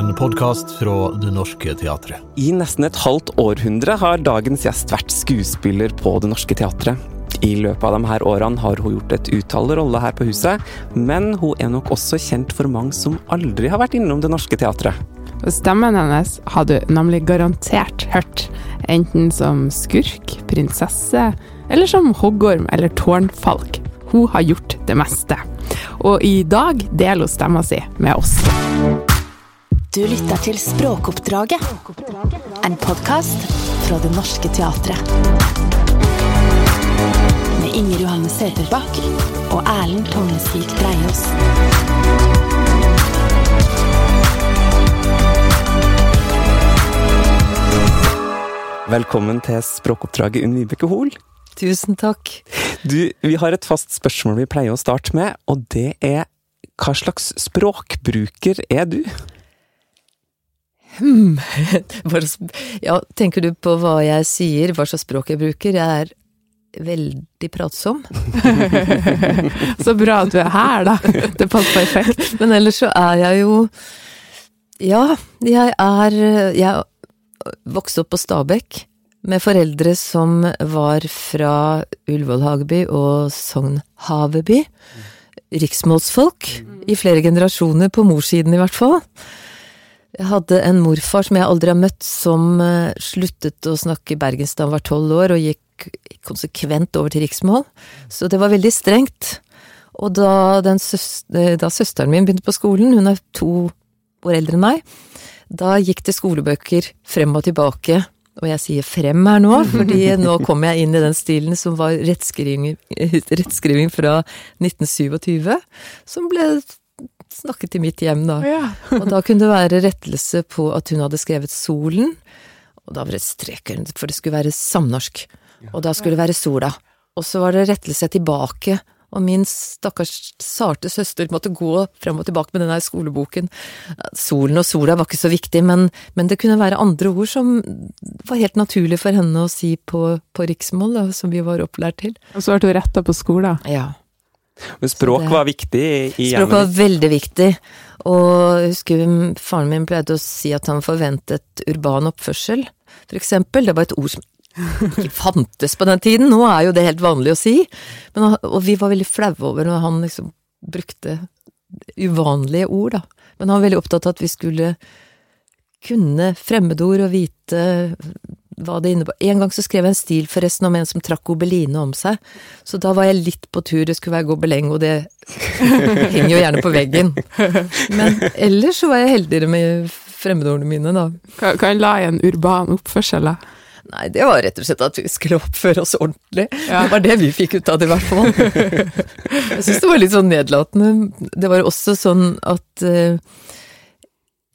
En podkast fra Det Norske Teatret. I nesten et halvt århundre har dagens gjest vært skuespiller på Det Norske Teatret. I løpet av de her årene har hun gjort et utall roller her på huset, men hun er nok også kjent for mange som aldri har vært innom Det Norske Teatret. Stemmen hennes har du nemlig garantert hørt, enten som skurk, prinsesse, eller som hoggorm eller tårnfalk. Hun har gjort det meste. Og i dag deler hun stemma si med oss. Du lytter til Språkoppdraget, en podkast fra Det Norske Teatret. Med Inger Johanne Søterbakk og Erlend Tonnesvik Breiås. Velkommen til språkoppdraget, Unn Vibeke Hoel. Tusen takk. Du, vi har et fast spørsmål vi pleier å starte med, og det er hva slags språkbruker er du? Hmm. Ja, tenker du på hva jeg sier, hva slags språk jeg bruker? Jeg er veldig pratsom. Så bra at du er her, da. Det passer perfekt. Men ellers så er jeg jo Ja, jeg er Jeg vokste opp på Stabekk med foreldre som var fra Ullevål Hageby og Sogn Haveby. Riksmålsfolk i flere generasjoner, på morssiden i hvert fall. Jeg hadde en morfar som jeg aldri har møtt, som eh, sluttet å snakke bergensk da han var tolv år, og gikk konsekvent over til riksmål. Så det var veldig strengt. Og da, søster, da søsteren min begynte på skolen, hun er to år eldre enn meg, da gikk det skolebøker frem og tilbake, og jeg sier frem her nå, fordi nå kommer jeg inn i den stilen som var rettskriving, rettskriving fra 1927, som ble snakket i mitt hjem, da. Ja. og da kunne det være rettelse på at hun hadde skrevet Solen, og da var det strek for det skulle være samnorsk, og da skulle det være Sola. Og så var det rettelse tilbake, og min stakkars sarte søster måtte gå frem og tilbake med den der skoleboken. Solen og sola var ikke så viktig, men, men det kunne være andre ord som var helt naturlig for henne å si på, på riksmål, da, som vi var opplært til. Og så ble du retta på skolen. Ja. Men språk det- var viktig i Språk var veldig viktig, og jeg husker faren min pleide å si at han forventet urban oppførsel, for eksempel. Det var et ord som ikke fantes på den tiden, nå er jo det helt vanlig å si, Men, og vi var veldig flaue over når han liksom brukte uvanlige ord, da. Men han var veldig opptatt av at vi skulle kunne fremmedord og vite hva det innebar. En gang så skrev jeg en stil forresten om en som trakk gobeline om seg, så da var jeg litt på tur, det skulle være gobeleng, og det henger jo gjerne på veggen. Men ellers så var jeg heldigere med fremmedordene mine, da. Hva hva la i en urban oppførsel, da? Nei, det var rett og slett at vi skulle oppføre oss ordentlig. Ja. Det var det vi fikk ut av det, i hvert fall. Jeg syns det var litt sånn nedlatende. Det var også sånn at eh,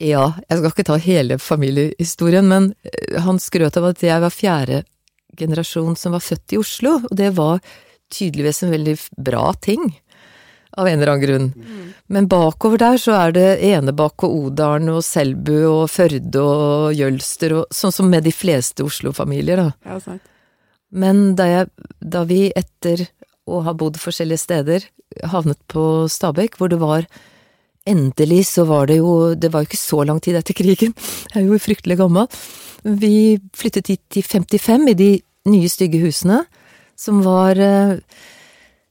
Ja, jeg skal ikke ta hele familiehistorien, men eh, han skrøt av at jeg var fjerde generasjon som var født i Oslo, og det var tydeligvis en veldig bra ting. Av en eller annen grunn. Men bakover der så er det Enebakk og Odalen og Selbu og Førde og Jølster og sånn som med de fleste Oslo-familier, da. Ja, sant. Men da, jeg, da vi etter å ha bodd forskjellige steder havnet på Stabekk, hvor det var Endelig så var det jo Det var jo ikke så lang tid etter krigen, jeg er jo fryktelig gammel. Vi flyttet hit i 55, i de nye, stygge husene, som var eh,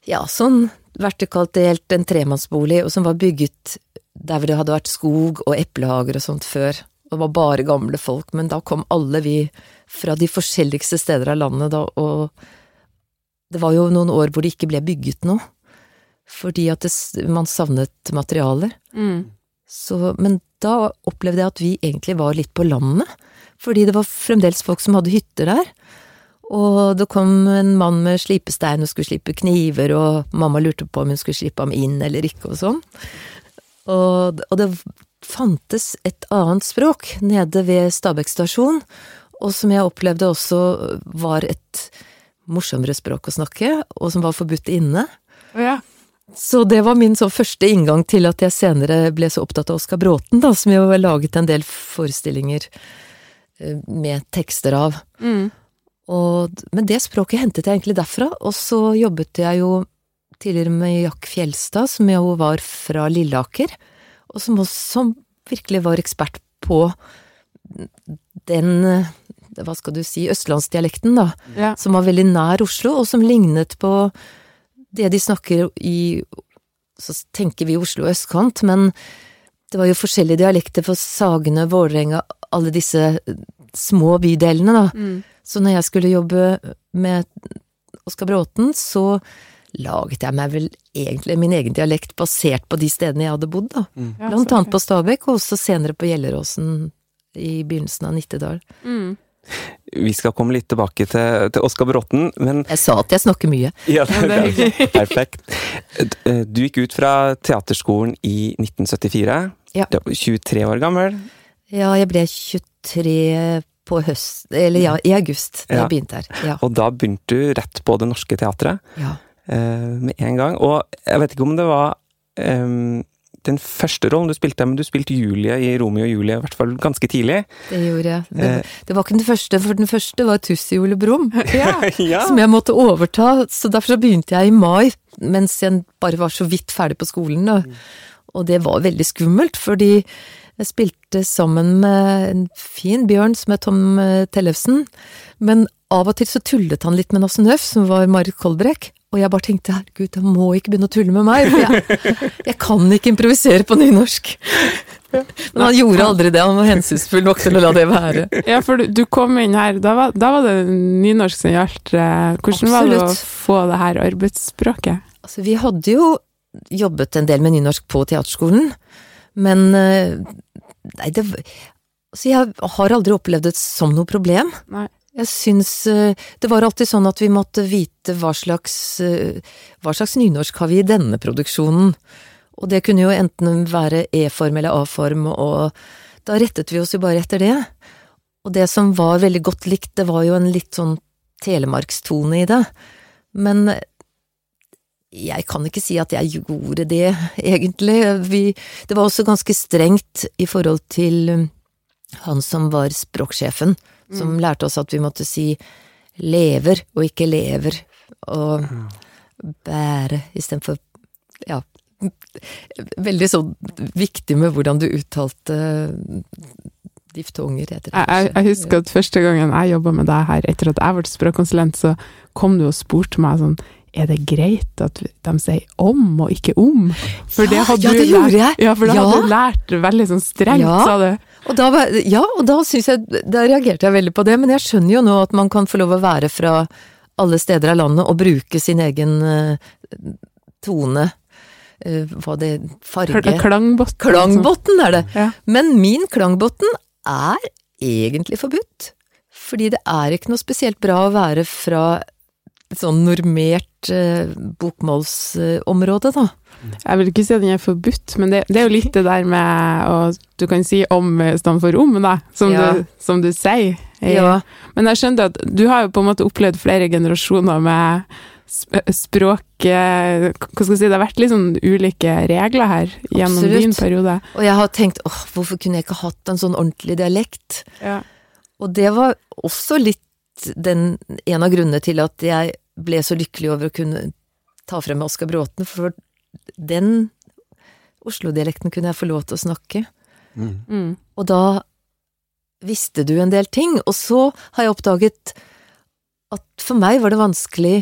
ja, sånn vertikalt delt, en tremannsbolig, og som var bygget der hvor det hadde vært skog og eplehager og sånt før. Det var bare gamle folk, men da kom alle vi fra de forskjelligste steder av landet, da, og det var jo noen år hvor det ikke ble bygget noe. Fordi at det, man savnet materialer. Mm. Så, men da opplevde jeg at vi egentlig var litt på landet. Fordi det var fremdeles folk som hadde hytter der. Og det kom en mann med slipestein og skulle slippe kniver, og mamma lurte på om hun skulle slippe ham inn eller ikke, og sånn. Og, og det fantes et annet språk nede ved Stabekk stasjon, og som jeg opplevde også var et morsommere språk å snakke, og som var forbudt inne. Ja. Så det var min første inngang til at jeg senere ble så opptatt av Oskar Bråten, da, som jo har laget en del forestillinger eh, med tekster av. Mm. Og, men det språket hentet jeg egentlig derfra, og så jobbet jeg jo tidligere med Jack Fjelstad, som jo var fra Lilleaker, og som også virkelig var ekspert på den, eh, hva skal du si, østlandsdialekten, da. Ja. Som var veldig nær Oslo, og som lignet på det de snakker i Så tenker vi Oslo østkant, men det var jo forskjellige dialekter for Sagene, Vålerenga, alle disse små bydelene, da. Mm. Så når jeg skulle jobbe med Oskar Bråten, så laget jeg meg vel egentlig min egen dialekt basert på de stedene jeg hadde bodd, da. Mm. Blant annet på Stabekk, og også senere på Gjelleråsen i begynnelsen av Nittedal. Mm. Vi skal komme litt tilbake til, til Oskar Bråten, men Jeg sa at jeg snakker mye. Ja, det er. Perfekt. Du gikk ut fra teaterskolen i 1974. Ja. Du var 23 år gammel. Ja, jeg ble 23 på høst, eller ja, i august, da Ja. jeg begynte her. Ja. Og da begynte du rett på Det Norske Teatret ja. eh, med en gang. Og jeg vet ikke om det var eh, den første rollen du spilte, men du spilte Julie i Romeo og Julie, i hvert fall ganske tidlig. Det gjorde jeg. Det, Eh. det var ikke den første, for den første var Tussi Ole Brumm. ja. som jeg måtte overta, så derfor så begynte jeg i mai, mens jeg bare var så vidt ferdig på skolen. Og, Og det var veldig skummelt, fordi jeg spilte sammen med en fin bjørn som het Tom eh, Tellefsen, men av og til så tullet han litt med Nassen Nøff, som var Marit Kolbrekk. Og jeg bare tenkte herregud, jeg må ikke begynne å tulle med meg, for jeg, jeg kan ikke improvisere på nynorsk. Men han gjorde aldri det, han var hensynsfull nok til å la det være. Ja, for du, du kom inn her, da var, da var det nynorsk som gjaldt. Hvordan var det å få det her arbeidsspråket? Altså, vi hadde jo jobbet en del med nynorsk på teaterskolen, men eh, Nei, det Altså, jeg har aldri opplevd det som noe problem. Nei. Jeg syns eh, Det var alltid sånn at vi måtte vite hva slags eh, Hva slags nynorsk har vi i denne produksjonen? Og det kunne jo enten være E-form eller A-form, og da rettet vi oss jo bare etter det. Og det som var veldig godt likt, det var jo en litt sånn telemarkstone i det. Men jeg kan ikke si at jeg gjorde det, egentlig. Vi, det var også ganske strengt i forhold til han som var språksjefen, som lærte oss at vi måtte si lever og ikke lever, og bære istedenfor ja. Veldig sånn viktig med hvordan du uttalte diftonger, det. Jeg, jeg, jeg husker at første gangen jeg jobba med deg her, etter at jeg ble språkkonsulent, så kom du og spurte meg sånn er det greit at de sier om og ikke om? For Ja, hadde ja, det gjorde lært-. Ja, for da Ja. hadde du lært veldig sånn strengt, Ja. sa du. Og da, ja, og da syns jeg Da reagerte jeg veldig på det, men jeg skjønner jo nå at man kan få lov å være fra alle steder av landet og bruke sin egen eh, tone. eh, hva det Farge Klangbotn. Klangbotten er det! Ja. Men min klangbotten er egentlig forbudt. Fordi det er ikke noe spesielt bra å være fra et sånn normert eh, bokmålsområde, da. Jeg vil ikke si at den er forbudt, men det, det er jo litt det der med å Du kan si om istedenfor om, da, som, Ja. du, som du sier. Eh, Ja. Men jeg skjønner at du har jo på en måte opplevd flere generasjoner med sp språk eh, Hva skal jeg si, det har vært litt sånn ulike regler her gjennom Absolutt. din periode. Og jeg har tenkt åh, hvorfor kunne jeg ikke hatt en sånn ordentlig dialekt? Ja. Og det var også litt den, en av grunnene til at jeg ble så lykkelig over å kunne ta frem Oskar Bråten, for den Oslo-dialekten kunne jeg få lov til å snakke. Mm. Og da visste du en del ting, og så har jeg oppdaget at for meg var det vanskelig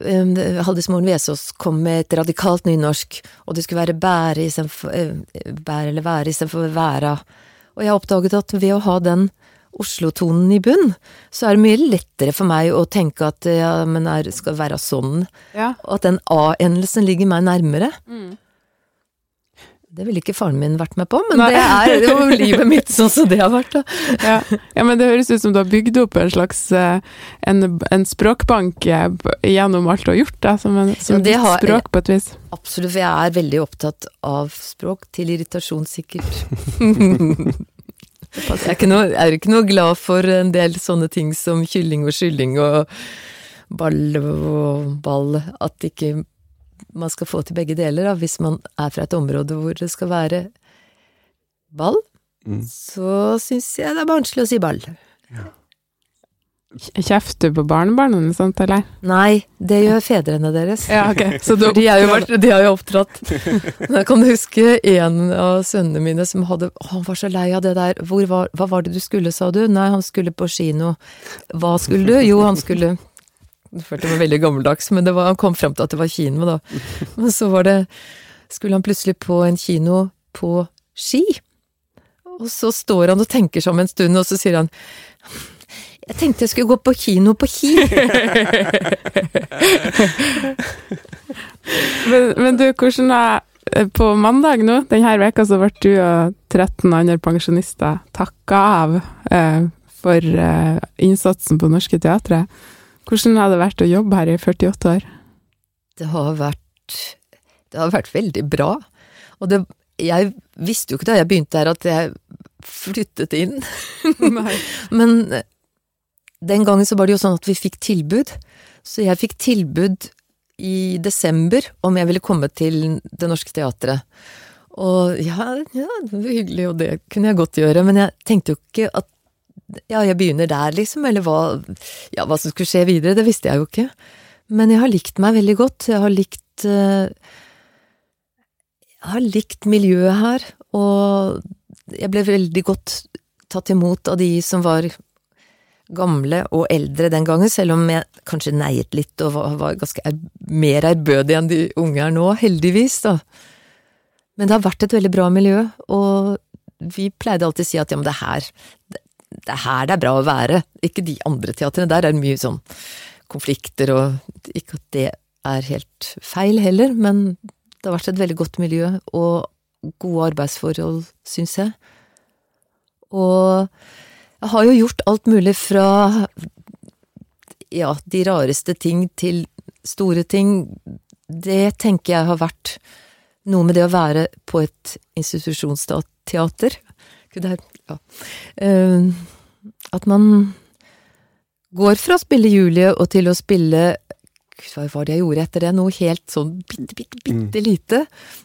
um, Haldis Moren Vesaas kom med et radikalt nynorsk, og det skulle være bære istedenfor uh, bære eller være istedenfor væra. Og jeg oppdaget at ved å ha den Oslo-tonen i bunn, så er det mye lettere for meg å tenke at ja, men er, skal være sånn, Ja. og at den A-endelsen ligger meg nærmere. Mm. Det ville ikke faren min vært med på, men Nei. det er jo livet mitt sånn som det har vært, da. Ja. ja, men det høres ut som du har bygd opp en slags eh, en, en språkbank eh, gjennom alt du har gjort, da, som, en, som ditt har- språk på et vis. Absolutt, for jeg er veldig opptatt av språk, til irritasjon sikkert. jeg er ikke, noe, jeg er ikke noe glad for en del sånne ting som kylling og kylling og ball og ball, at ikke man skal få til begge deler, da, hvis man er fra et område hvor det skal være ball. Mm. Så syns jeg det er barnslig å si ball. Kjefter du på barnebarna og sånt, eller? Nei, det gjør fedrene deres. Ja, ok. Så du de, er jo vært, de har jo oppdratt. Jeg kan huske en av sønnene mine som hadde å, Han var så lei av det der. Hvor var, hva var det du skulle, sa du? Nei, han skulle på kino. Hva skulle du? Jo, han skulle Jeg følte meg veldig gammeldags, men det var, han kom fram til at det var kino, da. Men så var det Skulle han plutselig på en kino på ski? Og så står han og tenker seg om en stund, og så sier han jeg tenkte jeg skulle gå på kino på Ki. Men, men du, hvordan er På mandag nå, denne veka så ble du og 13 andre pensjonister takka av eh, for eh, innsatsen på Norske Teatret. Hvordan har det vært å jobbe her i 48 år? Det har vært Det har vært veldig bra. Og det Jeg visste jo ikke da jeg begynte her at jeg flyttet inn. Nei. Men eh, den gangen så var det jo sånn at vi fikk tilbud. Så jeg fikk tilbud i desember om jeg ville komme til Det Norske Teatret. Og ja, ja, det var hyggelig, og det kunne jeg godt gjøre, men jeg tenkte jo ikke at ja, jeg begynner der, liksom, eller hva, ja, hva som skulle skje videre, det visste jeg jo ikke. Men jeg har likt meg veldig godt. Jeg har likt eh, Jeg har likt miljøet her, og jeg ble veldig godt tatt imot av de som var gamle og eldre den gangen, selv om jeg kanskje neiet litt og var, var ganske er, mer ærbødig enn de unge er nå, heldigvis, da. Men det har vært et veldig bra miljø, og vi pleide alltid å si at ja, men det er her, det, det er her det er bra å være, ikke de andre teatrene. Der er det mye sånn konflikter og Ikke at det er helt feil heller, men det har vært et veldig godt miljø og gode arbeidsforhold, syns jeg. Jeg har jo gjort alt mulig fra ja, de rareste ting til store ting. Det tenker jeg har vært noe med det å være på et institusjonsteater. Er, ja. Eh, at man går fra å spille Julie og til å spille hva var det jeg gjorde etter det? Noe helt sånn bitte, bitte, bitte lite.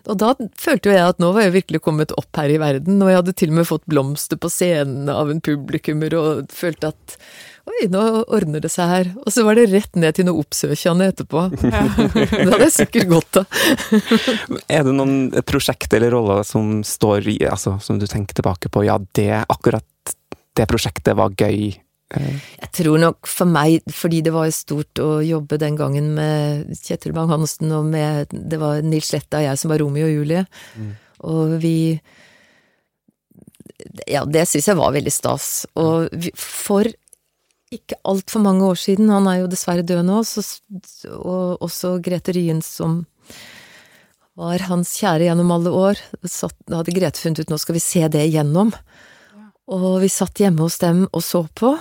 Og da følte jo jeg at nå var jeg virkelig kommet opp her i verden, og jeg hadde til og med fått blomster på scenen av en publikummer, og følte at Oi, nå ordner det seg her. Og så var det rett ned til noe oppsøkende etterpå. det hadde jeg sikkert godt av. Er det noen prosjekt eller roller som står i, altså som du tenker tilbake på, ja, det, akkurat det prosjektet var gøy? Eh, Jeg tror nok for meg, fordi det var stort å jobbe den gangen med Kjetil Bang-Hansen og med Det var Nils Letta og jeg som var Romeo og Julie. Og vi Ja, det syns jeg var veldig stas. Og vi, for ikke altfor mange år siden, han er jo dessverre død nå, så, og også Grete Ryen som var hans kjære gjennom alle år. Satt, hadde Grete funnet ut nå skal vi se det igjennom. Og vi satt hjemme hos dem og så på,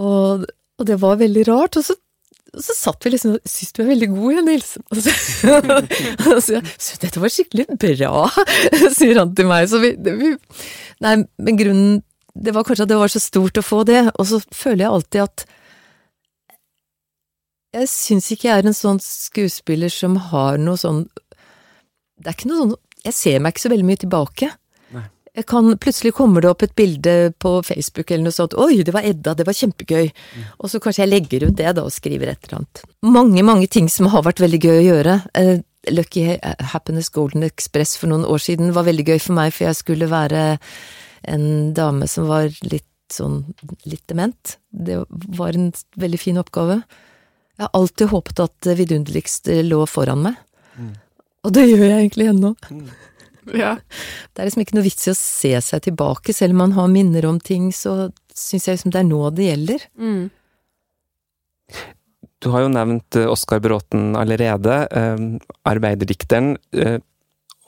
og, og det var veldig rart. Og så, og så satt vi liksom og syntes du er veldig god, ja, Nils? Og så, og så «Sy, Dette var skikkelig bra, sier han til meg. Så vi, det, vi Nei, men grunnen Det var kanskje at det var så stort å få det, og så føler jeg alltid at jeg syns ikke jeg er en sånn skuespiller som har noe sånn Det er ikke noe sånn Jeg ser meg ikke så veldig mye tilbake. Jeg kan, plutselig kommer det opp et bilde på Facebook eller noe sånt. 'Oi, det var Edda, det var kjempegøy.' Og så kanskje jeg legger ut det da og skriver et eller annet. Mange, mange ting som har vært veldig gøy å gjøre. Eh, Lucky Happiness Golden Express for noen år siden var veldig gøy for meg, for jeg skulle være en dame som var litt sånn litt dement. Det var en veldig fin oppgave. Jeg har alltid håpet at det vidunderligste lå foran meg. Og det gjør jeg egentlig ennå. Ja. Det er liksom ikke noe vits i å se seg tilbake, selv om man har minner om ting, så syns jeg liksom det er nå det gjelder. Mm. Du har jo nevnt eh, Oskar Bråten allerede, eh, arbeiderdikteren. Eh,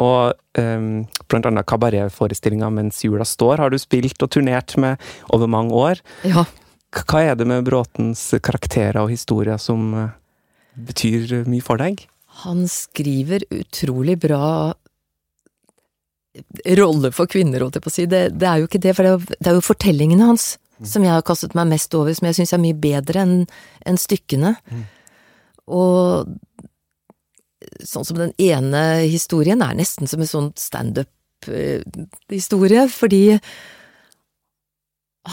og eh, blant annet kabaretforestillinga 'Mens jula står' har du spilt og turnert med over mange år. Ja, Hva er det med Bråtens karakterer og historier som eh, betyr mye for deg? han skriver utrolig bra rolle for kvinner, holdt jeg på å si. Det, det er jo ikke det, for det er det er jo fortellingene hans som jeg har kastet meg mest over, som jeg syns er mye bedre enn en stykkene. Og sånn som den ene historien er nesten som en sånn standup-historie, fordi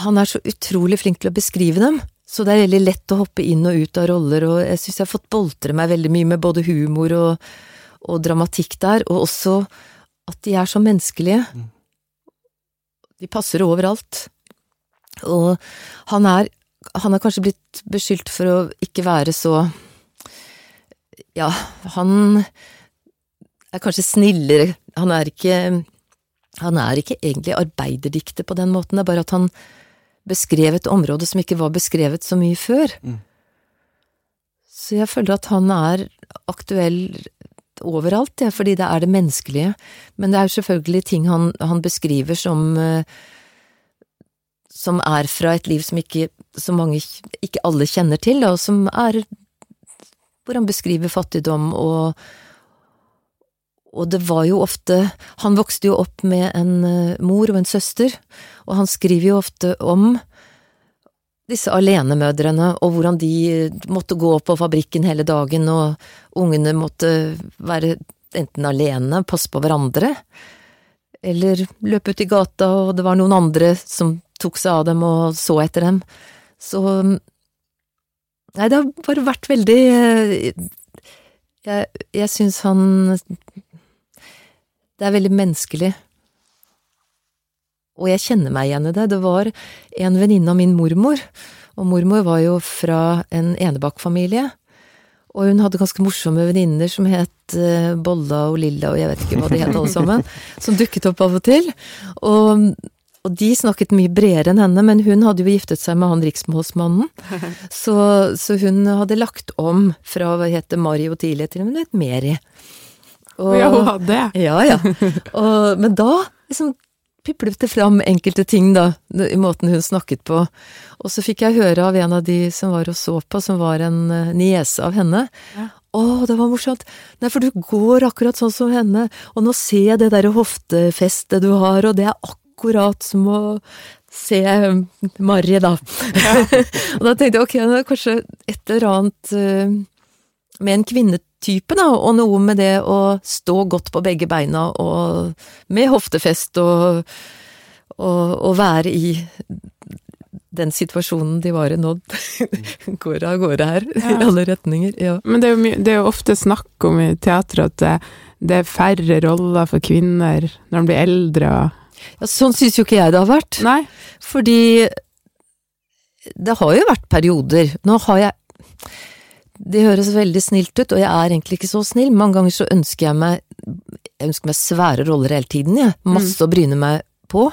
han er så utrolig flink til å beskrive dem, Så det er veldig lett å hoppe inn og ut av roller, og jeg syns jeg har fått boltre meg veldig mye med både humor og, og dramatikk der, og også at de er så menneskelige. De passer overalt. Og han er Han er kanskje blitt beskyldt for å ikke være så Ja, han er kanskje snillere. Han er ikke Han er ikke egentlig arbeiderdikter på den måten, det er bare at han beskrev et område som ikke var beskrevet så mye før. Så jeg føler at han er aktuell overalt, ja, fordi det er det menneskelige. Men det er jo selvfølgelig ting han, han beskriver som eh, som er fra et liv som ikke så mange, ikke alle kjenner til, og som er hvor han beskriver fattigdom og og det var jo ofte Han vokste jo opp med en eh, mor og en søster, og han skriver jo ofte om disse alenemødrene, og hvordan de måtte gå på fabrikken hele dagen, og ungene måtte være enten alene, passe på hverandre, eller løpe ut i gata, og det var noen andre som tok seg av dem og så etter dem. Så Nei, det har bare vært veldig eh, Jeg, jeg syns han Det er veldig menneskelig. Og jeg kjenner meg igjen i det. Det var en venninne av min mormor, og mormor var jo fra en Enebakk-familie. Og hun hadde ganske morsomme venninner som het eh, Bolla og Lilla og jeg vet ikke hva de het alle sammen, som dukket opp av og til. Og, og de snakket mye bredere enn henne, men hun hadde jo giftet seg med han riksmålsmannen. Så, så hun hadde lagt om fra hva hete Mari tidligere, til hun het Meri. Og, Ja, hun hadde det. ja, ja. Og, men da liksom piplet det fram enkelte ting, da, i måten hun snakket på. Og så fikk jeg høre av en av de som var og så på, som var en eh, niese av henne. Ja. Å, det var morsomt. Nei, for du går akkurat sånn som henne, og nå ser jeg det derre hoftefestet du har, og det er akkurat som å se Marry, da. da. og da tenkte jeg ok, det er kanskje et eller annet eh, med en kvinnetype, da, og noe med det å stå godt på begge beina, og med hoftefest, og, og, og være i den situasjonen de var i nå. Går av gårde her, i alle retninger. Ja. Men det er, jo mye, det er jo ofte snakk om i teatret at det, er færre roller for kvinner når de blir eldre ja, sånn syns jo ikke jeg det har vært. Nei. Fordi det har jo vært perioder. Nå har jeg Det høres veldig snilt ut, og jeg er egentlig ikke så snill. Mange ganger så ønsker jeg meg Jeg ønsker meg svære roller hele tiden, jeg. Masse å bryne meg på.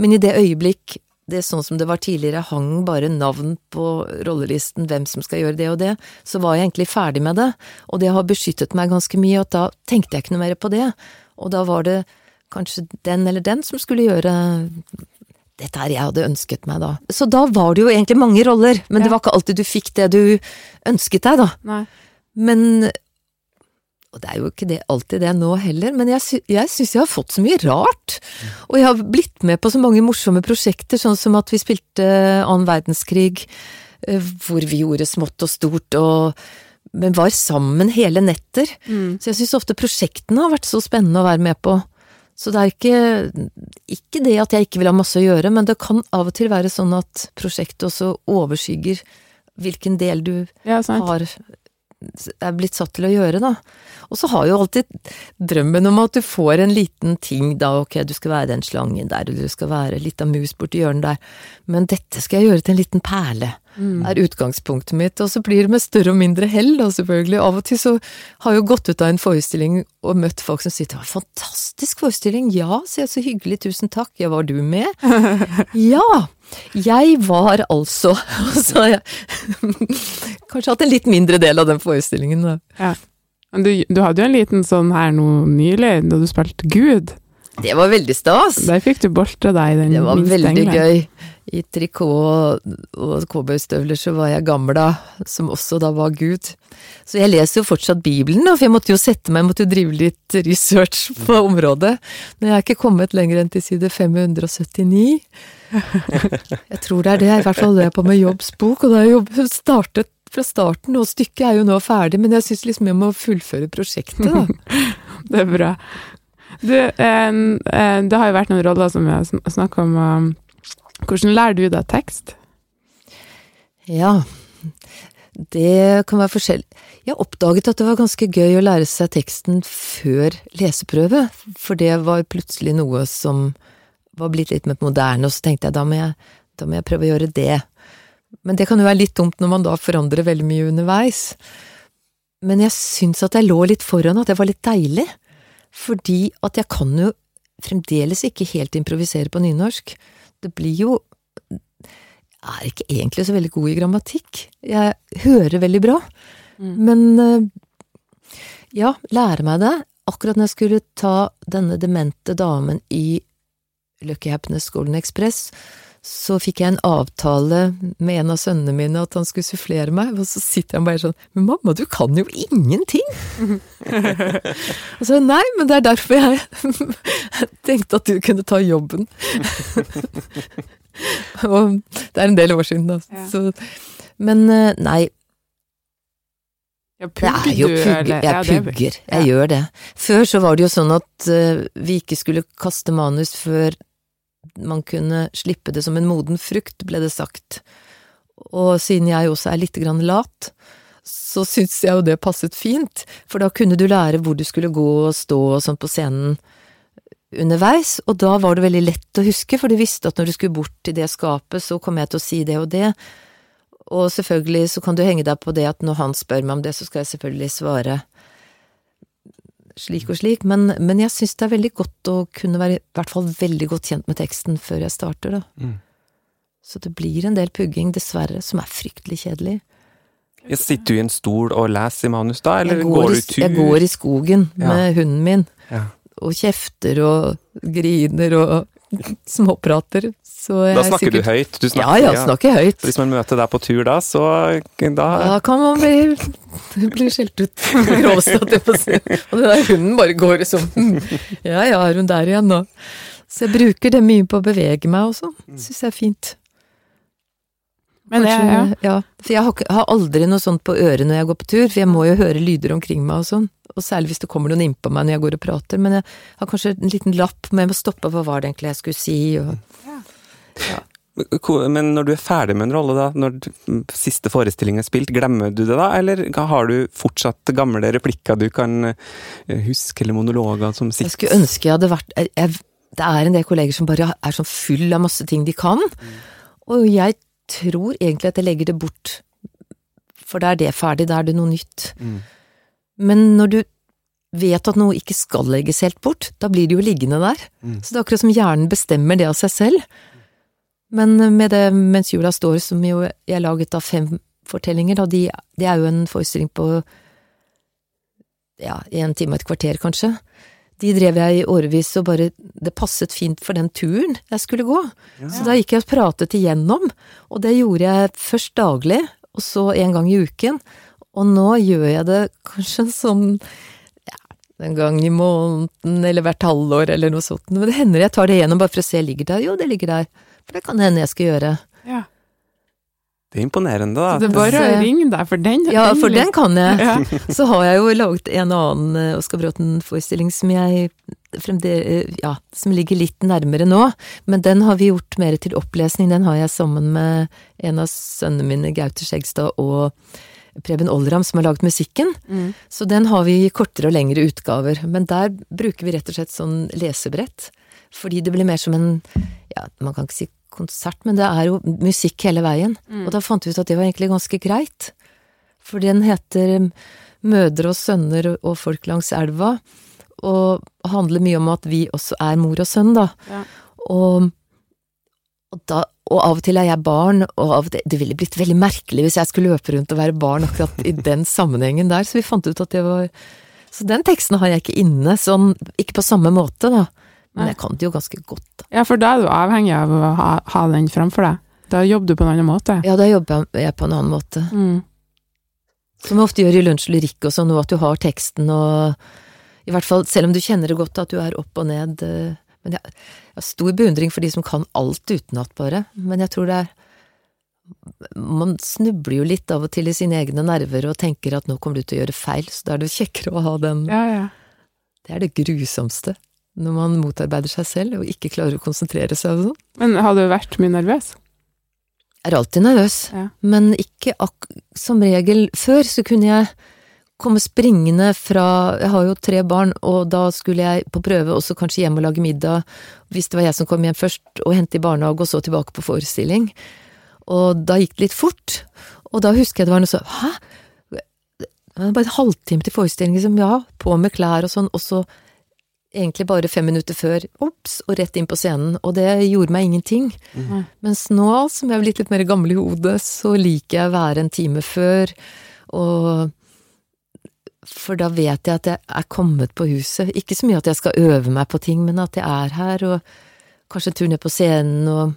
Men i det øyeblikk det er sånn som det var tidligere, hang bare navn på rollelisten, hvem som skal gjøre det og det, så var jeg egentlig ferdig med det. Og det har beskyttet meg ganske mye, og da tenkte jeg ikke noe mer på det. Og da var det kanskje den eller den som skulle gjøre dette er jeg hadde ønsket meg, da. Så da var det jo egentlig mange roller, men det var ikke alltid du fikk det du ønsket deg, da. Nei. Men Og det er jo ikke det, alltid det nå heller, men jeg, sy jeg syns jeg har fått så mye rart. Og jeg har blitt med på så mange morsomme prosjekter, sånn som at vi spilte annen verdenskrig, eh, hvor vi gjorde smått og stort, og men var sammen hele netter. Mm. Så jeg syns ofte prosjektene har vært så spennende å være med på. Så det er ikke, ikke det at jeg ikke vil ha masse å gjøre, men det kan av og til være sånn at prosjektet også overskygger hvilken del du Ja, har er blitt satt til å gjøre, da. Og så har jo alltid drømmen om at du får en liten ting, da, ok, du skal være den slangen der, eller du skal være litt av mus borti hjørnet der, men dette skal jeg gjøre til en liten perle, Mm. er utgangspunktet mitt, og så blir det med større og mindre hell, da, selvfølgelig. Av og til så har jeg jo gått ut av en forestilling og møtt folk som sier det var en fantastisk forestilling, ja, sier jeg, så hyggelig, tusen takk, ja, var du med? ja! Jeg var altså Altså, jeg kanskje hatt en litt mindre del av den forestillingen, da. Ja. Men du, du hadde jo en liten sånn her nå nylig, da du spilte Gud. Det var veldig stas. Der fikk du boltre deg i den Det var veldig engelen. gøy. I trikot og, cowboystøvler så var jeg gamla, som også da var Gud. Så jeg leser jo fortsatt Bibelen, da, for jeg måtte jo sette meg, jeg måtte jo drive litt research på området. Men jeg er ikke kommet lenger enn til side 579. Jeg tror det er det, i hvert fall det er på med Jobbs bok, og da har jeg startet fra starten, og stykket er jo nå ferdig, men jeg syns liksom jeg må fullføre prosjektet, da. Det er bra. Du, eh, eh, det har jo vært noen roller som vi har snakka om. Hvordan lærer du deg tekst? Ja, det kan være forskjellig. Jeg oppdaget at det var ganske gøy å lære seg teksten før leseprøve, for det var plutselig noe som var blitt litt mer moderne, og så tenkte jeg da må jeg, da må jeg prøve å gjøre det. Men det kan jo være litt dumt når man da forandrer veldig mye underveis. Men jeg syns at jeg lå litt foran, at det var litt deilig. Fordi at jeg kan jo fremdeles ikke helt improvisere på nynorsk. Det blir jo Jeg er ikke egentlig så veldig god i grammatikk. Jeg hører veldig bra. Men eh, ja, lære meg det. Akkurat når jeg skulle ta denne demente damen i Lucky Happiness Golden Express, så fikk jeg en avtale med en av sønnene mine at han skulle sufflere meg, og så sitter han bare sånn Men mamma, du kan jo ingenting! og så nei, men det er derfor jeg tenkte at du kunne ta jobben. og det er en del år siden, da. Ja. Så, men eh, nei, Ja, det er jo pugger. Jeg ja, pugger. ja. Jeg gjør det. Før så var det jo sånn at eh, vi ikke skulle kaste manus før man kunne slippe det som en moden frukt, ble det sagt. Og siden jeg også er litt grann lat, så syns jeg jo det passet fint, for da kunne du lære hvor du skulle gå og stå og sånn på scenen underveis, og da var det veldig lett å huske, for du visste at når du skulle bort til det skapet, så kom jeg til å si det og det. Og selvfølgelig så kan du henge deg på det at når han spør meg om det, så skal jeg selvfølgelig svare slik og slik, men, men jeg syns det er veldig godt å kunne være i hvert fall veldig godt kjent med teksten før jeg starter, da. Mm. Så det blir en del pugging, dessverre, som er fryktelig kjedelig. Jeg sitter du i en stol og leser i manus da, eller går, går, du tur? jeg går i skogen Ja. med hunden min, Ja. og kjefter og griner og småprater, Da er snakker sikkert... du høyt? Du Ja, snakker, ja, snakker høyt. Ja. hvis man møter deg på tur da, så da Da kan man bli, bli skjelt ut. Grovstått, jeg får si. Og den der hunden bare går hm, Ja ja, er hun der igjen nå? Så jeg bruker det mye på å bevege meg også. sånn. Syns jeg er fint. Men det, ja. Ja. For jeg har, har aldri noe sånt på øret når jeg går på tur, for jeg må jo høre lyder omkring meg og sånn. Og særlig hvis det kommer noen innpå meg når jeg går og prater. Men jeg har kanskje en liten lapp men jeg må stoppe hva var det egentlig jeg skulle si, og Men når du er ferdig med en rolle, da, når siste forestilling er spilt, glemmer du det da, eller har du fortsatt gamle replikker du kan eh, huske, eller monologer som Jeg skulle ønske jeg hadde vært jeg, jeg, Det er en del kolleger som bare er sånn full av masse ting de kan. Og jeg tror egentlig at jeg legger det bort, for da er det ferdig, da er det noe nytt. Mm. Men når du vet at noe ikke skal legges helt bort, da blir det jo liggende der. Mm. Så det er akkurat som hjernen bestemmer det av seg selv. Men med det Mens jula står, som jo jeg er laget av fem fortellinger, da, de, det er jo en forestilling på ja, en time og et kvarter, kanskje. De drev jeg i årevis, og bare Det passet fint for den turen jeg skulle gå. Så da gikk jeg og pratet igjennom, og det gjorde jeg først daglig, og så en gang i uken. Og nå gjør jeg det kanskje sånn ja, en gang i måneden, eller hvert halvår, eller noe sånt. Men det hender jeg tar det igjennom bare for å se ligger der. Jo, det ligger der. For det kan hende jeg skal gjøre. ja. Det er imponerende, da. Så det er bare å ringe deg, for den Ja, for den kan jeg. Ja. Så har jeg jo laget en annen eh, Oskar Bråten-forestilling som jeg fremdeles Ja, som ligger litt nærmere nå. Men den har vi gjort mer til opplesning. Den har jeg sammen med en av sønnene mine, Gaute Skjegstad og Preben Oldram, som har laget musikken. Mm. Så den har vi i kortere og lengre utgaver. Men der bruker vi rett og slett sånn lesebrett. Fordi det blir mer som en Ja, man kan ikke si konsert, men det er jo musikk hele veien. Mm. Og da fant vi ut at det var egentlig ganske greit. For den heter um, Mødre og sønner og folk langs elva, og handler mye om at vi også er mor og sønn, da. Ja. Og, og, da, og av og til er jeg barn, og av og til, det ville blitt veldig merkelig hvis jeg skulle løpe rundt og være barn akkurat i den sammenhengen der, så vi fant ut at det var Så den teksten har jeg ikke inne, sånn, ikke på samme måte, da. Men Nei. jeg kan det jo ganske godt, da. ja, for da er du avhengig av å ha, ha den framfor deg. Da jobber du på en annen måte. Ja, da jobber jeg på en annen måte. Mm. Som vi ofte gjør i lunsj lyrikk og sånn, at du har teksten og I hvert fall, selv om du kjenner det godt, at du er opp og ned. eh, Men jeg, jeg har stor beundring for de som kan alt utenat, bare. Men jeg tror det er Man snubler jo litt av og til i sine egne nerver og tenker at nå kommer du til å gjøre feil, så da er det kjekkere å ha den Ja, ja. Det er det grusomste. Når man motarbeider seg selv og ikke klarer å konsentrere seg og sånn. Men har du vært mye nervøs? Jeg er alltid nervøs, Ja. men ikke ak som regel. Før så kunne jeg komme springende fra Jeg har jo tre barn, og da skulle jeg på prøve også kanskje hjem og lage middag, hvis det var jeg som kom hjem først, og hente i barnehage, og så tilbake på forestilling. Og da gikk det litt fort, og da husker jeg det var noe sånn Hæ? Det var bare en halvtime til forestilling, liksom. Ja, på med klær og sånn, og så egentlig bare fem minutter før, ops, og rett inn på scenen. Og det gjorde meg ingenting. Mens nå, som jeg er blitt litt mer gammel i hodet, så liker jeg å være en time før, og For da vet jeg at jeg er kommet på huset. Ikke så mye at jeg skal øve meg på ting, men at jeg er her, og kanskje en tur ned på scenen, og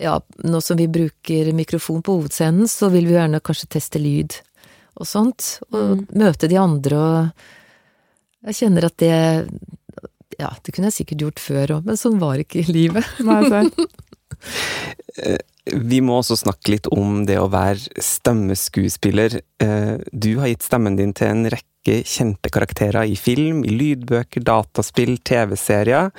ja, nå som vi bruker mikrofon på hovedscenen, så vil vi gjerne kanskje teste lyd og sånt, og møte de andre, og jeg kjenner at det ja, det kunne jeg sikkert gjort før òg, men sånn var ikke livet. Nei, sant. Vi må også snakke litt om det å være stemmeskuespiller. Eh, Du har gitt stemmen din til en rekke kjente karakterer i film, i lydbøker, dataspill, TV-serier.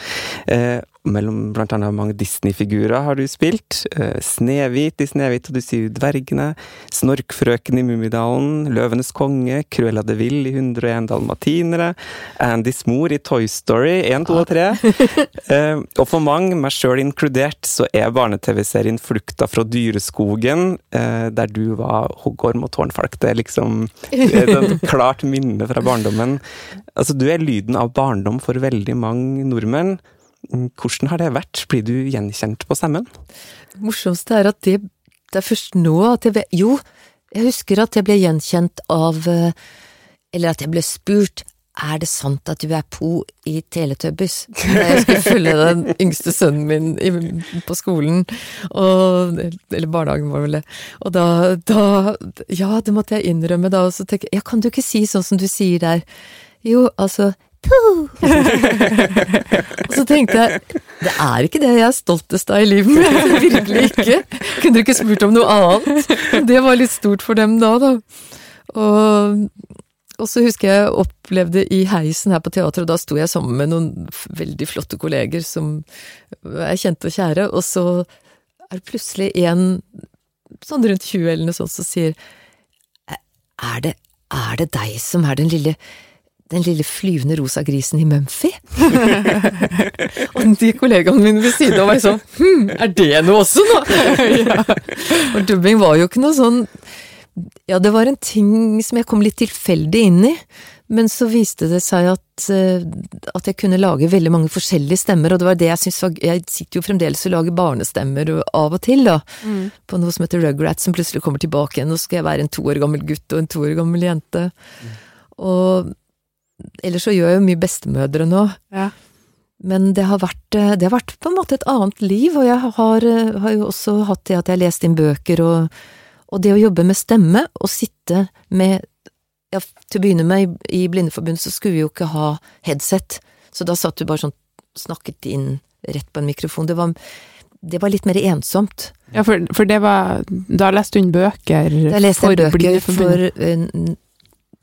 Mellom blant annet mange Disney-figurer har du spilt. Eh, Snehvit i Snehvit og de syv dvergene. Snorkfrøken i Mummidalen. Løvenes konge. Cruella de Vil i 101 dalmatinere. Andys mor i Toy Story 1, 2 og 3. Eh, og for mange, meg sjøl inkludert, så er barne-TV-serien Flukta fra dyreskogen, eh, der du var hoggorm og tårnfalk. Det er liksom et klart minne fra barndommen. Altså, du er lyden av barndom for veldig mange nordmenn. Hvordan har det vært? Blir du gjenkjent på stemmen? Det morsomste er at det, det er først nå at jeg vet Jo, jeg husker at jeg ble gjenkjent av eh, Eller at jeg ble spurt er det sant at du er Po i Teletubbies? Da jeg skulle følge den yngste sønnen min på skolen, og, eller barnehagen var vel det. Og da, da Ja, det måtte jeg innrømme da, og så tenke ja, kan du ikke si sånn som du sier der? Jo, altså! Og så tenkte jeg det er ikke det jeg er stoltest av i livet mitt, virkelig ikke. Kunne dere ikke spurt om noe annet? Det var litt stort for dem da, da. Og, og så husker jeg opplevde i heisen her på teatret, og da sto jeg sammen med noen veldig flotte kolleger som er kjente og kjære, og så er det plutselig en sånn rundt 20 eller noe sånt som sier er det, er det deg som er den lille den lille flyvende rosa grisen i Mumphy? og de kollegaene mine ved siden av var sånn Hm, er det noe også, nå? Og dubbing var jo ikke noe sånn Ja, det var en ting som jeg kom litt tilfeldig inn i. Men så viste det seg at, eh, at jeg kunne lage veldig mange forskjellige stemmer, og det var det jeg syntes var Jeg sitter jo fremdeles og lager barnestemmer av og til, da. På noe som heter Rugrats, som plutselig kommer tilbake igjen. Nå skal jeg være en to år gammel gutt og en to år gammel jente. Og ellers så gjør jeg jo mye bestemødre nå. Ja. Men det har, vært, eh, det har vært på en måte et annet liv, og jeg har, eh, har jo også hatt det at jeg har lest inn bøker, og, og det å jobbe med stemme, og sitte med ja, Til å begynne med, i, Blindeforbundet så skulle vi jo ikke ha headset, så da satt du bare sånn, snakket inn rett på en mikrofon. Det var, det var litt mer ensomt. Ja, for, for det var Da leste hun bøker Da leste jeg for bøker Blindeforbundet. for eh,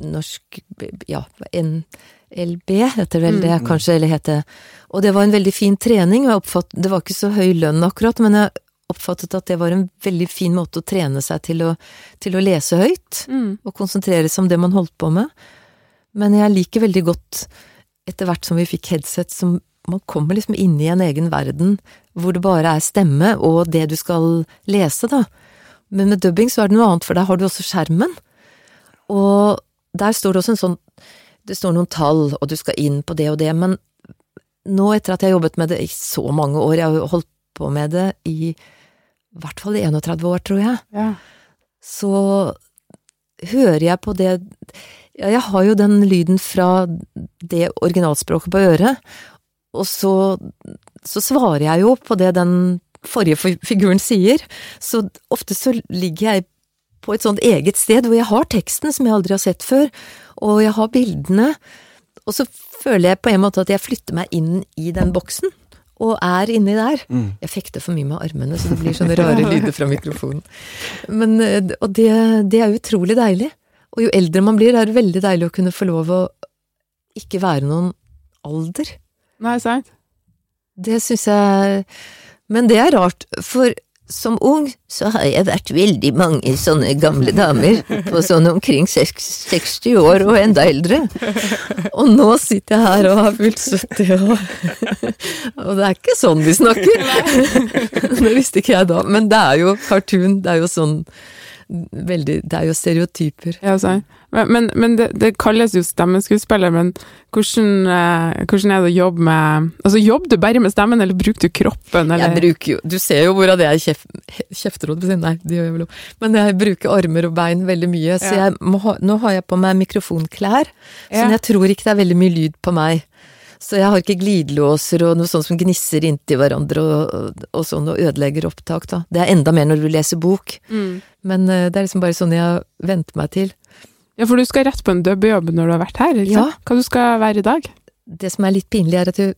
norsk ja, NLB heter vel det, kanskje, eller heter Og det var en veldig fin trening, og oppfatt, det var ikke så høy lønn akkurat, men jeg oppfattet at det var en veldig fin måte å trene seg til å, til å lese høyt, Mm. og konsentrere seg om det man holdt på med. Men jeg liker veldig godt, etter hvert som vi fikk headset, som man kommer liksom inn i en egen verden, hvor det bare er stemme og det du skal lese, da. Men med dubbing så er det noe annet, for der har du også skjermen. Og der står det også en sånn Det står noen tall, og du skal inn på det og det, men nå etter at jeg har jobbet med det i så mange år, jeg har jo holdt på med det i i hvert fall i 31 år, tror jeg, Ja. så hører jeg på det Ja, jeg har jo den lyden fra det originalspråket på øret, og så, så svarer jeg jo på det den forrige figuren sier, så ofte så ligger jeg på et sånt eget sted hvor jeg har teksten som jeg aldri har sett før, og jeg har bildene, og så føler jeg på en måte at jeg flytter meg inn i den boksen, og er inni der. Jeg fekter for mye med armene, så det blir sånne rare lyder fra mikrofonen. Men, eh, og det, det er utrolig deilig. Og jo eldre man blir, er det veldig deilig å kunne få lov å ikke være noen alder. Nei, sant? Det syns jeg Men det er rart, for som ung så har jeg vært veldig mange sånne gamle damer, på sånn omkring 60 år og enda eldre. Og nå sitter jeg her og har fylt 70 år. Og det er ikke sånn vi snakker! Det visste ikke jeg da, men det er jo cartoon, det er jo sånn veldig Det er jo stereotyper. Ja, sant. Men, men, men det, det kalles jo stemmeskuespiller, men hvordan, eh, hvordan er det å jobbe med Altså, jobber du bare med stemmen, eller bruker du kroppen, eller? Jeg bruker jo Du ser jo hvordan jeg kjef, kjefteråd på siden, nei, det gjør jeg vel òg. Men jeg bruker armer og bein veldig mye, så jeg må ha, nå har jeg på meg mikrofonklær, Ja. jeg tror ikke det er veldig mye lyd på meg. Så jeg har ikke glidelåser og noe sånt som gnisser inntil hverandre og, og, sånn og ødelegger opptak, da. Det er enda mer når du leser bok, Mm. men eh, det er liksom bare sånn jeg har vent meg til. Ja, for du skal rett på en dubbejobb når du har vært her, ikke Ja. sant? Hva du skal være i dag? Det som er litt pinlig, er at jeg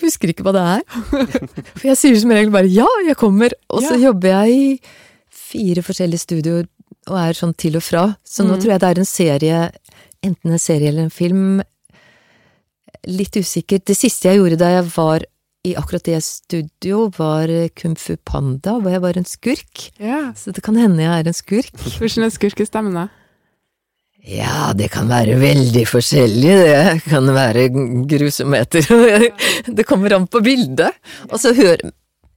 husker ikke hva det er. For jeg sier som regel bare 'ja, jeg kommer', og så Ja. jobber jeg i fire forskjellige studioer og er sånn til og fra. Så nå Mm. tror jeg det er en serie, enten en serie eller en film. Litt usikkert. Det siste jeg gjorde da jeg var i akkurat det studio, var eh, Kung Fu Panda, hvor jeg var en skurk. Ja. Så det kan hende jeg er en skurk. Hvordan er skurkestemmen, da? Ja, det kan være veldig forskjellig, det kan være grusomheter. Det kommer an på bildet. Og så hører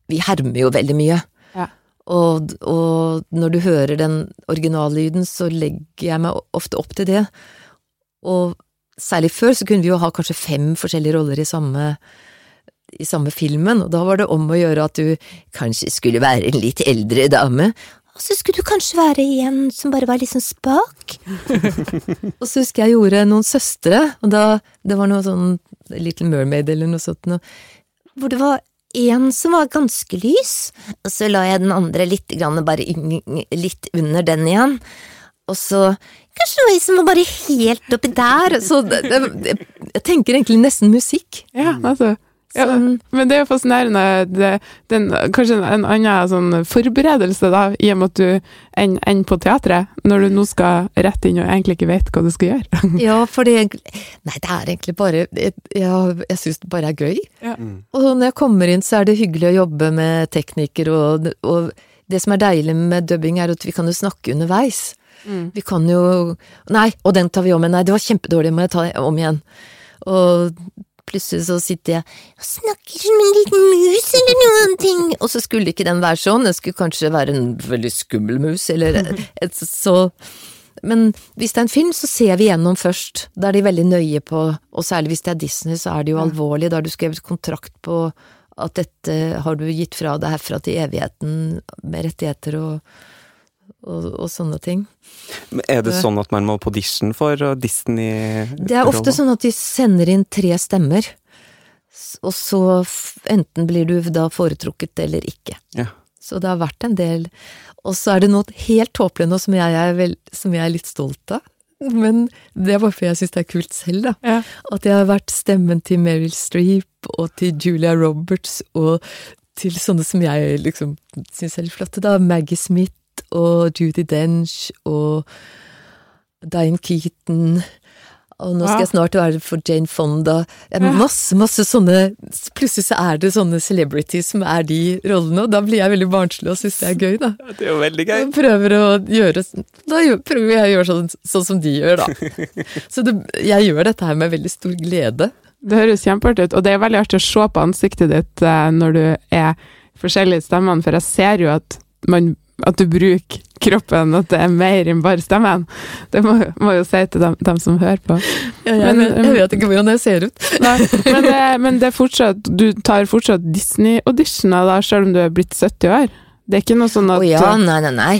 Vi hermer jo veldig mye. Ja. Og, og når du hører den originallyden, så legger jeg meg ofte opp til det. Og særlig før så kunne vi jo ha kanskje fem forskjellige roller i samme, i samme filmen, og da var det om å gjøre at du kanskje skulle være en litt eldre dame, og så skulle du kanskje være en som bare var litt sånn spak. og så husker jeg gjorde noen søstre, og da, det var noe sånn Little Mermaid eller noe sånt noe, hvor det var en som var ganske lys, og så la jeg den andre litt, bare litt under den igjen. Og så kanskje noe en som var bare helt oppi der. Så det, det, jeg tenker egentlig nesten musikk. Ja, altså. Ja, Sånn, men det er jo fascinerende. Det, den, kanskje en, en annen sånn forberedelse, da, i og med at du enn enn på teatret, når du nå skal rett inn og egentlig ikke vet hva du skal gjøre. ja, for det Nei, det er egentlig bare Jeg, jeg, jeg syns det bare er gøy. Ja. Og når jeg kommer inn, så er det hyggelig å jobbe med teknikere, og, og det som er deilig med dubbing, er at vi kan jo snakke underveis. Mm. Vi kan jo Nei, og den tar vi om igjen. Nei, det var kjempedårlig, må jeg ta om igjen. Og plutselig så sitter jeg og snakker som en liten mus eller noen ting, og så skulle ikke den være sånn, den skulle kanskje være en veldig skummel mus, eller et, et, så Men hvis det er en film, så ser vi gjennom først. Da er de veldig nøye på, og særlig hvis det er Disney, så er det jo alvorlig. Da har du skrevet kontrakt på at dette har du gitt fra deg herfra til evigheten med rettigheter og, og, og sånne ting. Men Er det sånn at man må på audition for Disney? Det er ofte sånn at de sender inn tre stemmer, og så enten blir du da foretrukket eller ikke. Ja. Så det har vært en del. Og så er det noe helt tåpelig nå som jeg er, vel, som jeg er litt stolt av. Men det er bare fordi jeg syns det er kult selv, da. Ja. At jeg har vært stemmen til Meryl Streep og til Julia Roberts og til sånne som jeg liksom syns er litt flotte, da. Maggie Smith og Judy Dench og Diane Keaton. Og nå skal jeg snart være for Jane Fonda. Masse, masse sånne Plutselig så er det sånne celebrities som er de rollene, og da blir jeg veldig barnslig og syns det er gøy, da. Det er jo veldig gøy. prøver gjøre Da prøver jeg å gjøre sånn, sånn som de gjør, da. Så det, jeg gjør dette her med veldig stor glede. Det høres kjempeartig ut, og det er veldig artig å se på ansiktet ditt eh, når du er forskjellige stemmene, for jeg ser jo at, man, at du bruker kroppen, at det er mer enn bare stemmen. Det må, må jo si til dem, dem som hører på. Jeg, Men, vet, jeg vet ikke hvordan det ser ut. Nei, men, det, men det fortsatt, du tar fortsatt Disney-auditioner da, selv om du er blitt 70 år? Det er ikke noe sånn at Å oh ja, nei, nei, nei.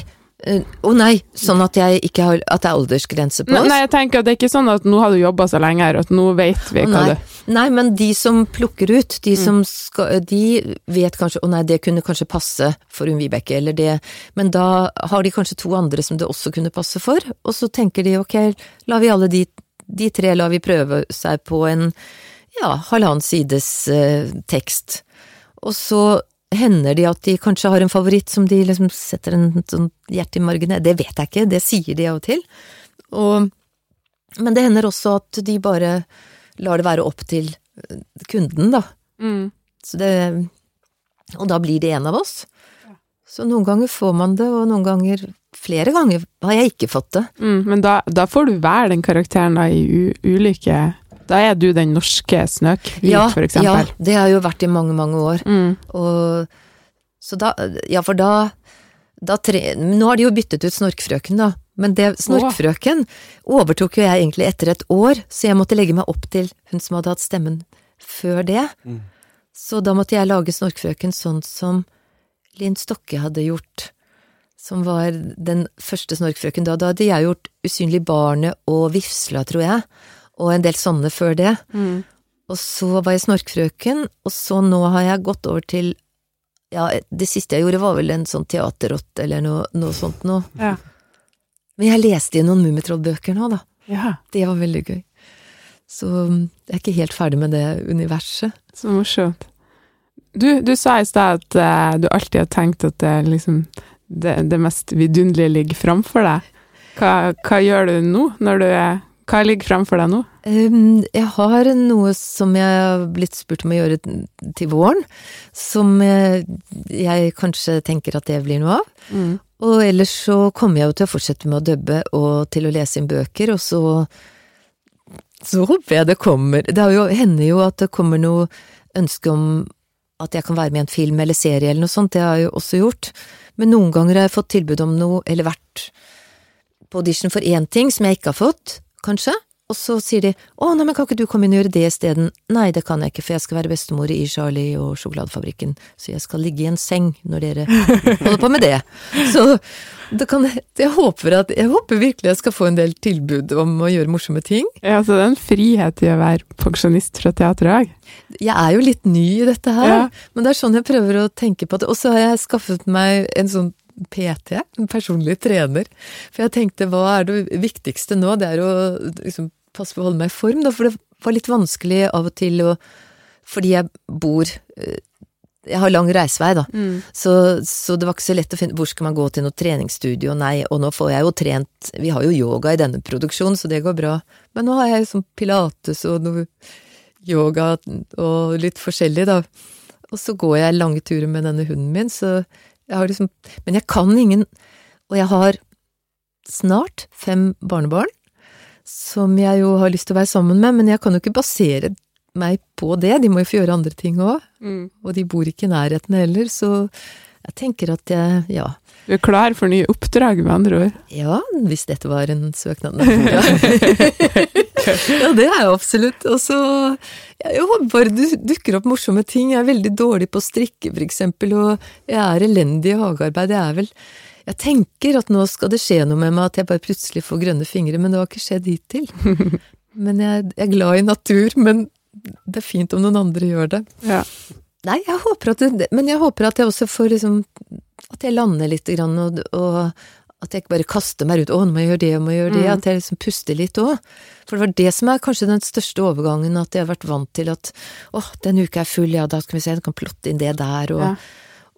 Eh, Å nei, sånn at har At det er aldersgrense på oss? nei, jeg tenker at det er ikke sånn at nå har du jobba så lenge her, at nå vet vi oh, hva du nei, men de som plukker ut, de som skal De vet kanskje Å nei, det kunne kanskje passe for Unn Vibeke, eller det Men da har de kanskje to andre som det også kunne passe for, og så tenker de ok, la vi alle de, de tre lar vi prøve seg på en ja, halvannen sides eh, tekst. Og så hender de at de kanskje har en favoritt som de liksom setter en sånn hjerte i margen Det vet jeg ikke, det sier de av og til. Og, men det hender også at de bare lar det være opp til eh, kunden, da. mm. Så det Og da blir det en av oss. Så noen ganger får man det, og noen ganger Flere ganger har jeg ikke fått det. Mm, men da, da får du være den karakteren da i u ulike Da er du den norske Snøkvit, Ja, for ja, det har jeg jo vært i mange, mange år. Mm. Og så da Ja, for da, da tre, Nå har de jo byttet ut Snorkfrøken, da. Men det, Snorkfrøken overtok jo jeg egentlig etter et år, så jeg måtte legge meg opp til hun som hadde hatt stemmen før det. Så da måtte jeg lage Snorkfrøken sånn som Linn Stokke hadde gjort. Som var den første Snorkfrøken da. Da hadde jeg gjort Usynlig barnet og Vifsla, tror jeg. Og en del sånne før det. Mm. Og så var jeg Snorkfrøken, og så nå har jeg gått over til Ja, det siste jeg gjorde var vel en sånn teaterrotte eller noe, noe sånt noe. Ja. Men jeg leste i noen Mummitroll-bøker nå, da. ja, Det var veldig gøy. Så mm, jeg er ikke helt ferdig med det universet. så morsomt. Du, du sa i stad at uh, du alltid har tenkt at det, liksom, det, det mest vidunderlige ligger framfor deg. Hva, hva gjør du nå, når du er Hva ligger framfor deg nå? Um, jeg har noe som jeg har blitt spurt om å gjøre til våren, som eh, jeg kanskje tenker at det blir noe av. Mm. Og ellers så kommer jeg jo til å fortsette med å dubbe og til å lese inn bøker, og så så håper jeg det kommer Det jo, hender jo at det kommer noe ønske om at jeg kan være med i en film eller serie eller noe sånt, det har jeg jo også gjort. Men noen ganger har jeg fått tilbud om noe, eller vært på audition for én ting som jeg ikke har fått, kanskje. Og så sier de å, nei, men kan ikke du komme inn og gjøre det isteden? Nei, det kan jeg ikke, for jeg skal være bestemor i Charlie og Sjokoladefabrikken, så jeg skal ligge i en seng når dere holder på med det. Så det kan, jeg, håper at, jeg håper virkelig jeg skal få en del tilbud om å gjøre morsomme ting. Ja, så det er en frihet i å være pensjonist fra teatret òg. Jeg er jo litt ny i dette her, Ja. men det er sånn jeg prøver å tenke på det. Og så har jeg skaffet meg en sånn PT, personlig trener. For jeg tenkte hva er det viktigste nå? Det er å liksom, passe på å holde meg i form, da, for det var litt vanskelig av og til å Fordi jeg bor eh, Jeg har lang reisevei, da. Så, så det var ikke så lett å finne Hvor skal man gå til noe treningsstudio? Nei, og nå får jeg jo trent Vi har jo yoga i denne produksjonen, så det går bra. Men nå har jeg sånn pilates og noe yoga og litt forskjellig, da. Og så går jeg lange turer med denne hunden min, så jeg har liksom Men jeg kan ingen Og jeg har snart fem barnebarn, som jeg jo har lyst til å være sammen med, men jeg kan jo ikke basere meg på det, de må jo få gjøre andre ting òg. Mm. Og de bor ikke i nærheten heller, så jeg tenker at jeg, ja. Du er klar for nye oppdrag, med andre ord. Ja, hvis dette var en søknad. Ja, ja det er jeg absolutt. Og så Jeg håper det dukker opp morsomme ting. Jeg er veldig dårlig på å strikke, for eksempel, og jeg er elendig i hagearbeid. Jeg er vel Jeg tenker at nå skal det skje noe med meg, at jeg bare plutselig får grønne fingre, men det har ikke skjedd hittil. Men jeg, jeg er glad i natur, men det er fint om noen andre gjør det. Ja. Nei, jeg håper at det, men jeg håper at jeg også får liksom At jeg lander litt, grann, og, og at jeg ikke bare kaster meg ut 'Å, nå må jeg gjøre det, jeg må gjøre det'. At jeg liksom puster litt òg. For det var det som er kanskje den største overgangen, at jeg har vært vant til at 'Å, denne uka er full, ja, da skal vi se, jeg kan plotte inn det der', og, Ja.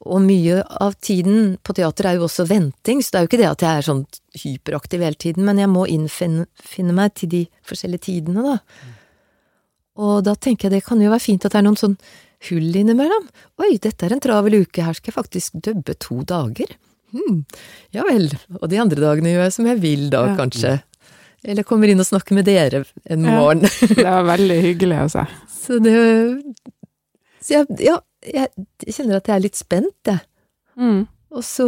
og mye av tiden på teater er jo også venting, så det er jo ikke det at jeg er sånn hyperaktiv hele tiden, men jeg må innfinne meg til de forskjellige tidene, da. Og da tenker jeg det kan jo være fint at det er noen sånn hull innimellom. Oi, dette er en travel uke, her skal jeg faktisk dubbe to dager. Hm, ja vel, og de andre dagene gjør jeg som jeg vil da, Ja. kanskje. Eller kommer inn og snakker med dere en Ja. morgen. Det var veldig hyggelig, altså. Så det Så jeg, ja, jeg, kjenner at jeg er litt spent, jeg. Mm. Og så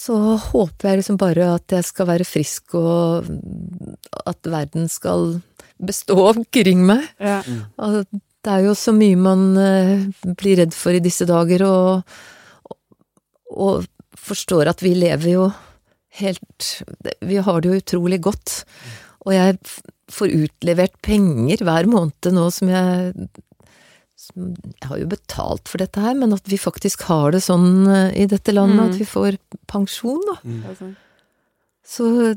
så håper jeg liksom bare at jeg skal være frisk, og at verden skal bestå omkring meg. Ja. Og det er jo så mye man eh, blir redd for i disse dager, og, og forstår at vi lever jo helt Vi har det jo utrolig godt. Og jeg får utlevert penger hver måned nå som jeg som, Jeg har jo betalt for dette her, men at vi faktisk har det sånn eh, i dette landet, Mm. at vi får pensjon, da. Er sånn. Så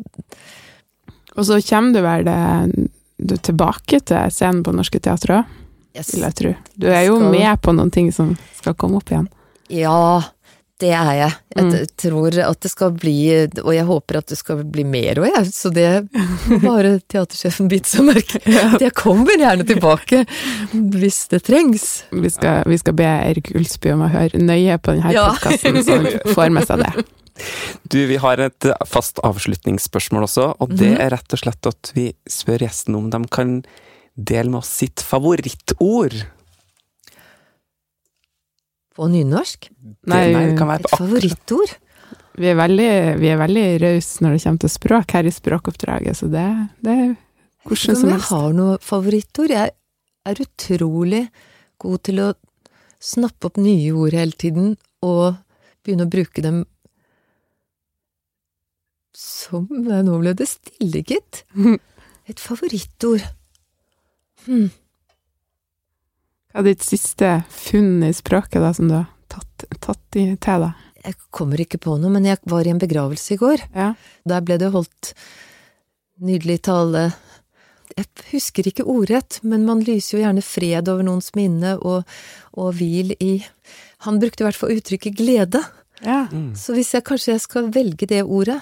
Og så kommer du vel det, du tilbake til scenen på Norske Teatret òg, jeg vil jeg tro. Du er jo Skal- med på noen ting som skal komme opp igjen. Ja, Det er jeg. Jeg mm. tror at det skal bli, og jeg håper at det skal bli mer òg, jeg. Så det bare teatersjefen bite seg merke Jeg kommer gjerne tilbake hvis det trengs. Vi skal, vi skal be Erik Ulsby om å høre nøye på denne Ja. podkasten, så han får med seg det. Du, vi har et fast avslutningsspørsmål også, og det er rett og slett at vi spør gjesten om de kan dele med oss sitt favorittord. På nynorsk. Nei, det kan være Et favorittord. Vi er veldig, vi er veldig rause når det kommer til språk her i språkoppdraget, så det, det er hvordan som helst. jeg har noe favorittord? Jeg er utrolig god til å snappe opp nye ord hele tiden, og begynne å bruke dem som Nei, nå ble det stille, gitt. Et favorittord. Hm. Hva er ditt siste funn i språket da, som du har tatt, tatt i, til deg? Jeg kommer ikke på noe, men jeg var i en begravelse i går. Ja. Der ble det holdt nydelig tale. Jeg husker ikke ordrett, men man lyser jo gjerne fred over noens minne og, og hvil i Han brukte i hvert fall uttrykket glede. ja. Så hvis jeg kanskje jeg skal velge det ordet,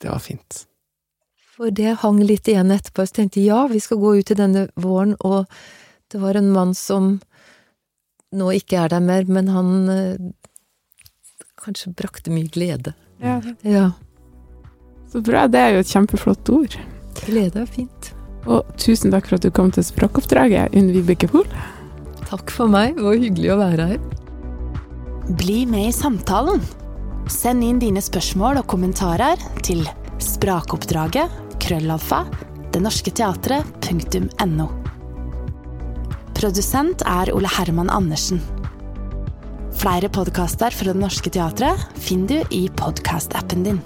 Det var fint. For det hang litt igjen etterpå, så tenkte jeg ja, vi skal gå ut i denne våren, og det var en mann som nå ikke er der mer, men han eh, kanskje brakte mye glede. ja. Ja, Så bra, det er jo et kjempeflott ord. glede er fint. Og tusen takk for at du kom til språkoppdraget, Unn Vibeke Pohl. Takk for meg, det var hyggelig å være her. Bli med i samtalen. Send inn dine spørsmål og kommentarer til sprakoppdraget krøllalfa denorsketeatret.no. Produsent er Ole Herman Andersen. Flere podkaster fra Det Norske Teatret finner du i podkastappen din.